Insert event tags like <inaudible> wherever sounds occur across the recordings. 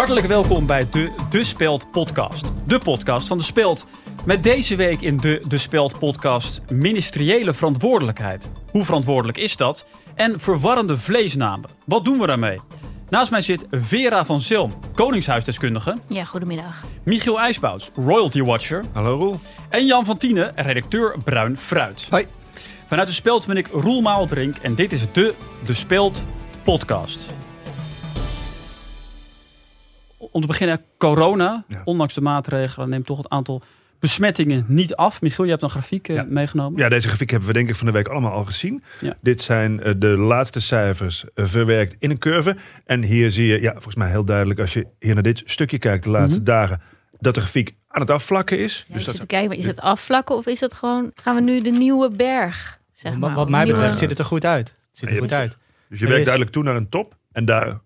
Hartelijk welkom bij de De Speld podcast. De podcast van De Speld. Met deze week in de De Speld podcast ministeriële verantwoordelijkheid. Hoe verantwoordelijk is dat? En verwarrende vleesnamen. Wat doen we daarmee? Naast mij zit Vera van Zilm, koningshuisdeskundige. Ja, goedemiddag. Michiel IJsbouts, royalty watcher. Hallo Roel. En Jan van Tienen, redacteur Bruin Fruit. Hoi. Vanuit De Speld ben ik Roel Maaldrink en dit is de De Speld podcast. Om te beginnen, corona. Ja. Ondanks de maatregelen neemt toch het aantal besmettingen niet af. Michiel, je hebt een grafiek eh, Ja. meegenomen. Ja, deze grafiek hebben we denk ik van de week allemaal al gezien. Ja. Dit zijn eh, de laatste cijfers eh, verwerkt in een curve. En hier zie je, ja, volgens mij heel duidelijk als je hier naar dit stukje kijkt de laatste Mhm. dagen, dat de grafiek aan het afvlakken is. Ja, dus dat te kijken, maar is het afvlakken of is dat gewoon... Gaan we nu de nieuwe berg, zeg maar? Wat, mij nieuwe- betreft ziet het er goed uit. Het ziet er goed uit. dus je er werkt duidelijk toe naar een top en daar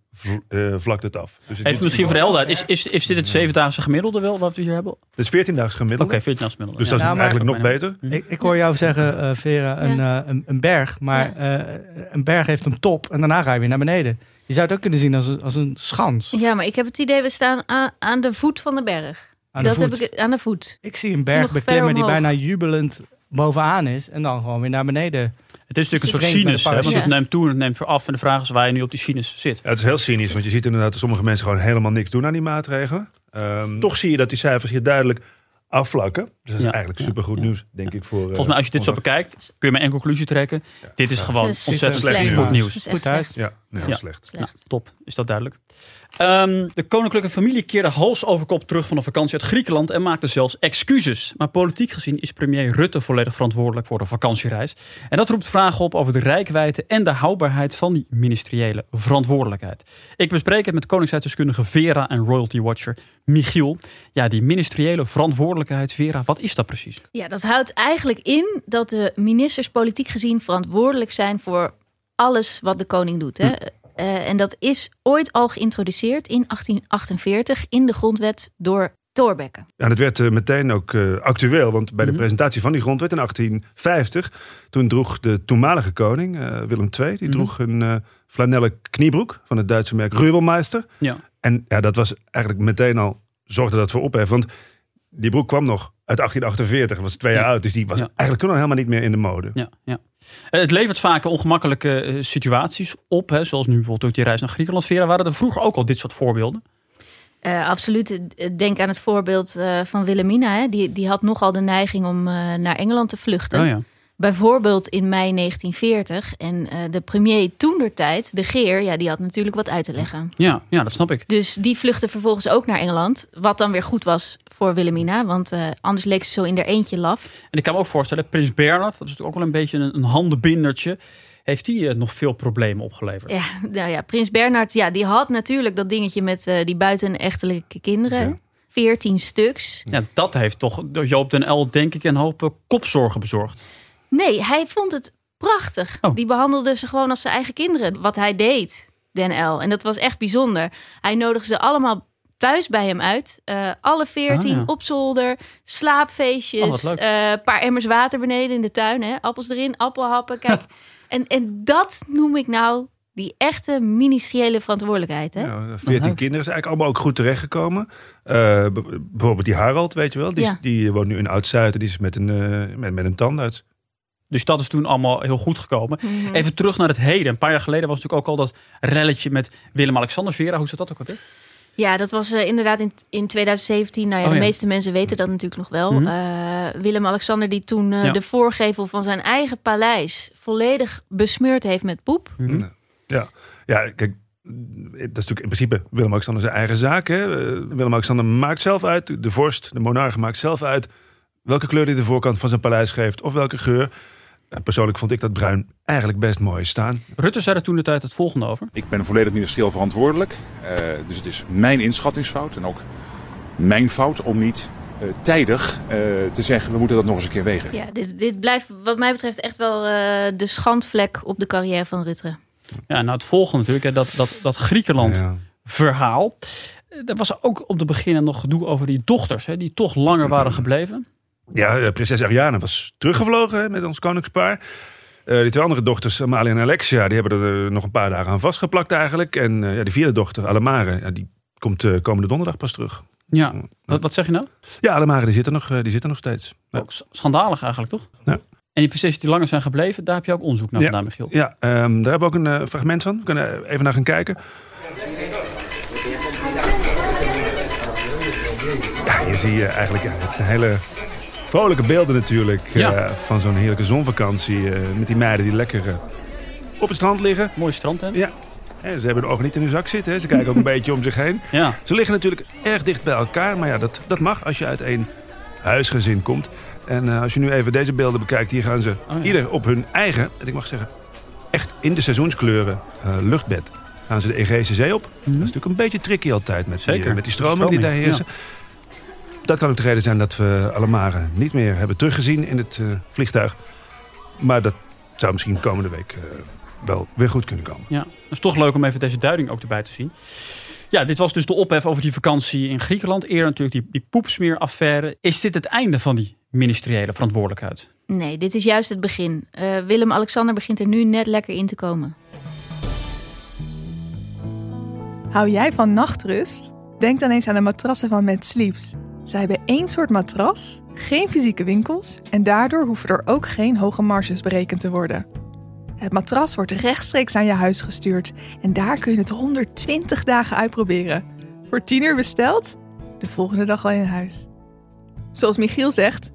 eh, vlakt het af. Dus het Even misschien voor de helderheid. Is, is, is dit het zevendaagse gemiddelde wel wat we hier hebben? Oké, Het is 14 dagen gemiddeld. 14 als gemiddelde. Dus dat is Nou, eigenlijk nog beter. Mhm. Ik, ik hoor jou zeggen, eh, Vera, een, eh, een, een berg. Maar eh, een berg heeft een top en daarna ga je weer naar beneden. Je zou het ook kunnen zien als een, als een schans. Ja, maar ik heb het idee, we staan aan, aan de voet van de berg. Aan de dat voet. heb ik aan de voet. Ik zie een berg beklimmen die bijna jubelend bovenaan is. En dan gewoon weer naar beneden. Het is natuurlijk een soort sinus, hè, want het neemt toe en het neemt weer af. En de vraag is waar je nu op die sinus zit. Ja, het is heel cynisch, want je ziet inderdaad dat sommige mensen gewoon helemaal niks doen aan die maatregelen. Ehm, toch zie je dat die cijfers hier duidelijk afvlakken. Dus dat is Ja, eigenlijk ja, supergoed ja. nieuws, denk ik. Voor, Volgens mij als je dit zo bekijkt, kun je maar één conclusie trekken. Dit is gewoon is ontzettend slecht goed nieuws. Goed uit. Ja, heel Ja. slecht. Slecht. Nou, top, is dat duidelijk. Ehm, de koninklijke familie keerde hals over kop terug van een vakantie uit Griekenland en maakte zelfs excuses. Maar politiek gezien is premier Rutte volledig verantwoordelijk voor de vakantiereis. En dat roept vragen op over de rijkwijde en de houdbaarheid van die ministeriële verantwoordelijkheid. Ik bespreek het met koningshuisdeskundige Vera en royalty watcher Michiel. Ja, die ministeriële verantwoordelijkheid, Vera, wat is dat precies? Ja, dat houdt eigenlijk in dat de ministers politiek gezien verantwoordelijk zijn voor alles wat de koning doet. Hè? Eh, en dat is ooit al geïntroduceerd in 1848 in de grondwet door Thorbecke. Ja, dat werd eh, meteen ook eh, actueel, want bij de Mhm. presentatie van die grondwet in 1850, toen droeg de toenmalige koning, eh, Willem II, die Mhm. droeg een eh, flanellen kniebroek van het Duitse merk Rubelmeister. Ja. En ja, dat was eigenlijk meteen al, zorgde dat voor ophef, want die broek kwam nog uit 1848, was twee jaar Ja. oud, dus die was Ja. eigenlijk toen al helemaal niet meer in de mode. Ja, ja. Eh, Het levert vaak ongemakkelijke eh, situaties op, hè, zoals nu bijvoorbeeld ook die reis naar Griekenland. Vera, waren er vroeger ook al dit soort voorbeelden? Eh, absoluut. Denk aan het voorbeeld eh, van Wilhelmina. Hè? Die, die had nogal de neiging om eh, naar Engeland te vluchten. Oh ja. Bijvoorbeeld in mei 1940. En eh, de premier toen der tijd, de Geer, ja, die had natuurlijk wat uit te leggen. Ja, ja, dat snap ik. Dus die vluchtte vervolgens ook naar Engeland. Wat dan weer goed was voor Wilhelmina. Want eh, anders leek ze zo in haar eentje laf. En ik kan me ook voorstellen, Prins Bernhard, dat is natuurlijk ook wel een beetje een, een handenbindertje. Heeft die eh, nog veel problemen opgeleverd? Ja, nou ja, prins Bernhard, ja, die had natuurlijk dat dingetje met eh, die buitenechtelijke kinderen. Ja. Veertien stuks. Ja, dat heeft toch Joop den L denk ik een hoop kopzorgen bezorgd. Nee, hij vond het prachtig. Oh. Die behandelde ze gewoon als zijn eigen kinderen. Wat hij deed, Den L. En dat was echt bijzonder. Hij nodigde ze allemaal thuis bij hem uit. Eh, alle veertien Ah, ja. op zolder, Oh, slaapfeestjes, wat leuk. eh, een paar emmers water beneden in de tuin. Hè? Appels erin, appelhappen. Kijk, <laughs> en, en dat noem ik nou die echte ministeriële verantwoordelijkheid. Hè? Ja, 14 leuk. kinderen is eigenlijk allemaal ook goed terechtgekomen. Eh, bijvoorbeeld die Harald, weet je wel. Die, is- die woont nu in Oud-Zuid. Die is met een, eh, met, met een tandarts. Dus dat is toen allemaal heel goed gekomen. Mhm. Even terug naar het heden. Een paar jaar geleden was natuurlijk ook al dat relletje met Willem-Alexander. Vera, hoe zat dat ook alweer? Ja, dat was eh, inderdaad in, in 2017. Nou ja, Oh, de ja. meeste mensen weten dat natuurlijk nog wel. Mhm. Eh, Willem-Alexander die toen eh, Ja. de voorgevel van zijn eigen paleis volledig besmeurd heeft met poep. Mhm. Ja, ja kijk, dat is natuurlijk in principe Willem-Alexander zijn eigen zaak. Hè? Willem-Alexander maakt zelf uit, de vorst, de monarch maakt zelf uit... welke kleur hij de voorkant van zijn paleis geeft of welke geur. En persoonlijk vond ik dat bruin eigenlijk best mooi staan. Rutte zei er toen de tijd het volgende over. Ik ben volledig ministerieel verantwoordelijk. Eh, dus het is mijn inschattingsfout en ook mijn fout om niet eh, tijdig eh, te zeggen... we moeten dat nog eens een keer wegen. Ja, dit, dit blijft wat mij betreft echt wel eh, de schandvlek op de carrière van Rutte. Ja, nou het volgende natuurlijk, hè, dat, dat, dat Griekenland Ja. verhaal. Eh, Er was ook om te beginnen nog gedoe over die dochters, hè, die toch langer <clears throat> waren gebleven. Ja, eh, prinses Ariane was teruggevlogen met ons koningspaar. Eh, die twee andere dochters, Amalia en Alexia, die hebben er eh, nog een paar dagen aan vastgeplakt eigenlijk. En ja, die vierde dochter, Alamare, ja, die komt komende donderdag pas terug. Ja, wat, wat zeg je nou? Ja, Alemare die zit er nog, die zit er nog steeds. Ja. Ook schandalig eigenlijk, toch? Ja. En die processies die langer zijn gebleven, daar heb je ook onderzoek naar Ja. gedaan, Michiel. Ja, ehm, daar hebben we ook een fragment van. We kunnen even naar gaan kijken. Ja, je eigenlijk, ja, het zijn hele vrolijke beelden natuurlijk. eh, Ja. van zo'n heerlijke zonvakantie. eh, met die meiden die lekker eh, op het strand liggen. Mooi strand, hè? Ja. Ze hebben de ogen niet in hun zak zitten. Hè. Ze kijken ook een <laughs> beetje om zich heen. Ja. Ze liggen natuurlijk erg dicht bij elkaar. Maar ja, dat, dat mag als je uit één huisgezin komt. En als je nu even deze beelden bekijkt, hier gaan ze Oh ja. ieder op hun eigen, en ik mag zeggen, echt in de seizoenskleuren luchtbed. Gaan ze de Egeïsche Zee op. Dat is natuurlijk een beetje tricky altijd met, die, met die stromingen die daar Stroming, heersen. Dat kan ook de reden zijn dat we Alamare niet meer hebben teruggezien in het eh, vliegtuig. Maar dat zou misschien komende week eh, wel weer goed kunnen komen. Ja, het is toch leuk om even deze duiding ook erbij te zien. Ja, dit was dus de ophef over die vakantie in Griekenland. Eerder natuurlijk die, die poepsmeeraffaire. Is dit het einde van die ministeriële verantwoordelijkheid? Nee, dit is juist het begin. Eh, Willem-Alexander begint er nu net lekker in te komen. Hou jij van nachtrust? Denk dan eens aan de matrassen van Mad Sleeps. Zij hebben één soort matras, geen fysieke winkels en daardoor hoeven er ook geen hoge marges berekend te worden. Het matras wordt rechtstreeks naar je huis gestuurd en daar kun je het 120 dagen uitproberen. Voor 10 uur besteld, de volgende dag al in huis. Zoals Michiel zegt,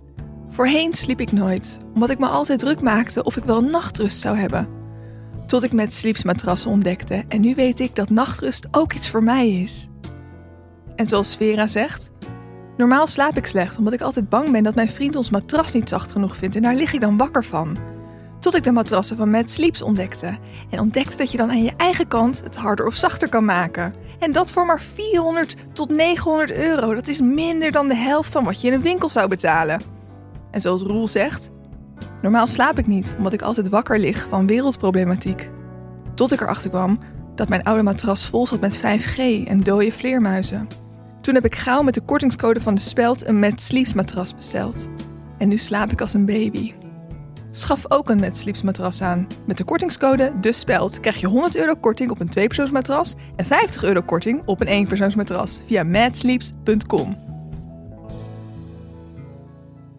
voorheen sliep ik nooit, omdat ik me altijd druk maakte of ik wel nachtrust zou hebben. Tot ik met Sleeps matrassen ontdekte en nu weet ik dat nachtrust ook iets voor mij is. En zoals Vera zegt, normaal slaap ik slecht omdat ik altijd bang ben dat mijn vriend ons matras niet zacht genoeg vindt en daar lig ik dan wakker van. Tot ik de matrassen van Mad Sleeps ontdekte en ontdekte dat je dan aan je eigen kant het harder of zachter kan maken. En dat voor maar 400 tot 900 euro. Dat is minder dan de helft van wat je in een winkel zou betalen. En zoals Roel zegt, normaal slaap ik niet omdat ik altijd wakker lig van wereldproblematiek. Tot ik erachter kwam dat mijn oude matras vol zat met 5G en dode vleermuizen. Toen heb ik gauw met de kortingscode van de Speld een Mad Sleeps matras besteld. En nu slaap ik als een baby. Schaf ook een Mad Sleeps matras aan. Met de kortingscode De Speld krijg je 100 euro korting op een tweepersoonsmatras en 50 euro korting op een eenpersoonsmatras via madsleeps.com.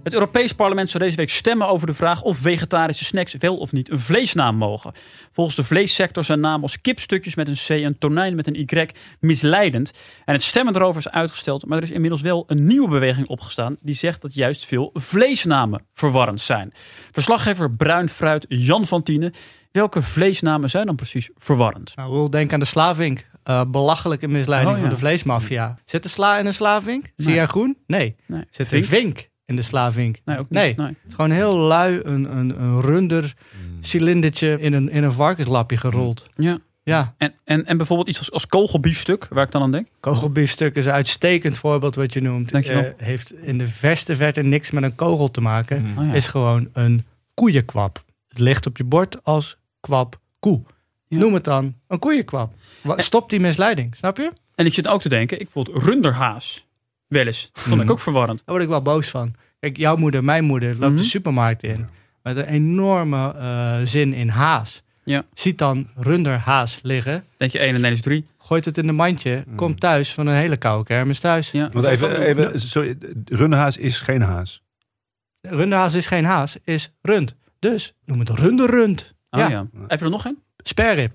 Het Europees Parlement zou deze week stemmen over de vraag of vegetarische snacks wel of niet een vleesnaam mogen. Volgens de vleessector zijn namen als kipstukjes met een C en tonijn met een Y misleidend. En het stemmen erover is uitgesteld, maar er is inmiddels wel een nieuwe beweging opgestaan die zegt dat juist veel vleesnamen verwarrend zijn. Verslaggever Bruin Fruit Jan van Tienen, welke vleesnamen zijn dan precies verwarrend? Nou, Roel, denk aan de slavink. Eh, belachelijke misleiding Oh, ja. van de vleesmafia. Zit er sla in een slavink? Zie jij groen? Nee. Nee, Zit er vink? In de slavink? Nee, ook niet. Nee. Nee. Het is gewoon heel lui een, een, een runder cilindertje in een, in een varkenslapje gerold. Ja. Ja, En, en, en bijvoorbeeld iets als, als kogelbiefstuk, waar ik dan aan denk. kogelbiefstuk is een uitstekend voorbeeld wat je noemt. Dankjewel. Eh, heeft in de verste verte niks met een kogel te maken. Mm. Oh ja. Is gewoon een koeienkwap. Het ligt op je bord als kwap koe. Ja. Noem het dan een koeienkwap. Wa- Stop die misleiding, snap je? En ik zit ook te denken, ik bijvoorbeeld runderhaas. Wel eens. Vond ik ook verwarrend. Daar word ik wel boos van. Kijk, jouw moeder, mijn moeder, loopt Mhm. de supermarkt in. Met een enorme eh, zin in haas. Ja. Ziet dan runderhaas liggen. Denk je 1 en 1 is 3. Gooit het in de mandje. Komt thuis van een hele koude kermis thuis. Ja. Want even, even sorry, runderhaas is geen haas. Runderhaas is geen haas, is rund. Dus noem het runderrund. Oh, ja. ja. Heb je er nog een? Sperrib.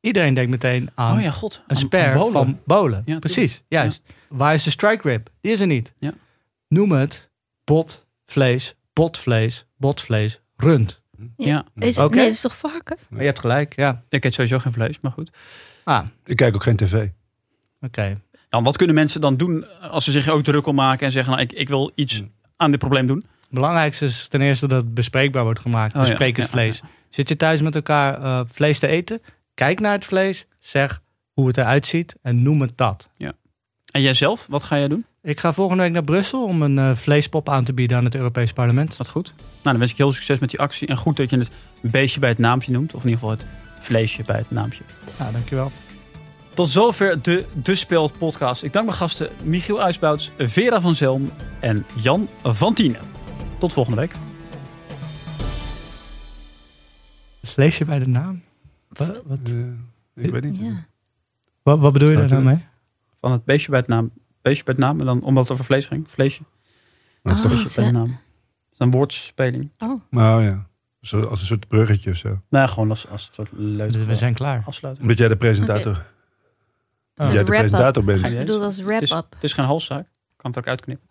Iedereen denkt meteen aan oh ja, god. een sper van bolen. Ja, Precies, juist. Waar is de strike rib? Die is er niet. Ja. Noem het botvlees, botvlees, botvlees, rund. Ja. Is, Oké. Nee, dat is toch varken? Maar je hebt gelijk, ja. Ik eet sowieso geen vlees, maar goed. Ah, Ik kijk ook geen tv. oké. Ja, wat kunnen mensen dan doen als ze zich ook druk om maken en zeggen, nou, ik, ik wil iets Hmm. aan dit probleem doen? Het belangrijkste is ten eerste dat het bespreekbaar wordt gemaakt. Oh ja, Bespreek het ja, vlees. Zit je thuis met elkaar eh, vlees te eten? Kijk naar het vlees. Zeg hoe het eruit ziet en noem het dat. En jij zelf, wat ga jij doen? Ik ga volgende week naar Brussel om een eh, vleespop aan te bieden aan het Europees Parlement. Wat goed. Nou, dan wens ik je heel veel succes met die actie. En goed dat je het beestje bij het naampje noemt. Of in ieder geval het vleesje bij het naampje. Ja, dankjewel. Tot zover de De Speld podcast. Ik dank mijn gasten Michiel Uisbouts, Vera van Zelm en Jan van Tienen. Tot volgende week. Vleesje bij de naam? Wat, wat, Eh, ik weet niet. Ja. wat, wat bedoel je daar nou mee? Van het beestje bij het naam. Beestje bij het naam. En dan omdat het over vlees ging. Vleesje. Dat is Oh. toch, Beestje bij ja. het naam. Dat is een woordspeling. Oh, nou ja, zo, als een soort bruggetje of zo. Nou, gewoon als, als een soort leuk. Dus we zijn klaar. afsluiten. Omdat jij de presentator, Een jij de presentator bent. Ik bedoel Het is, wrap-up. het is geen halszaak. Ik kan het ook uitknippen.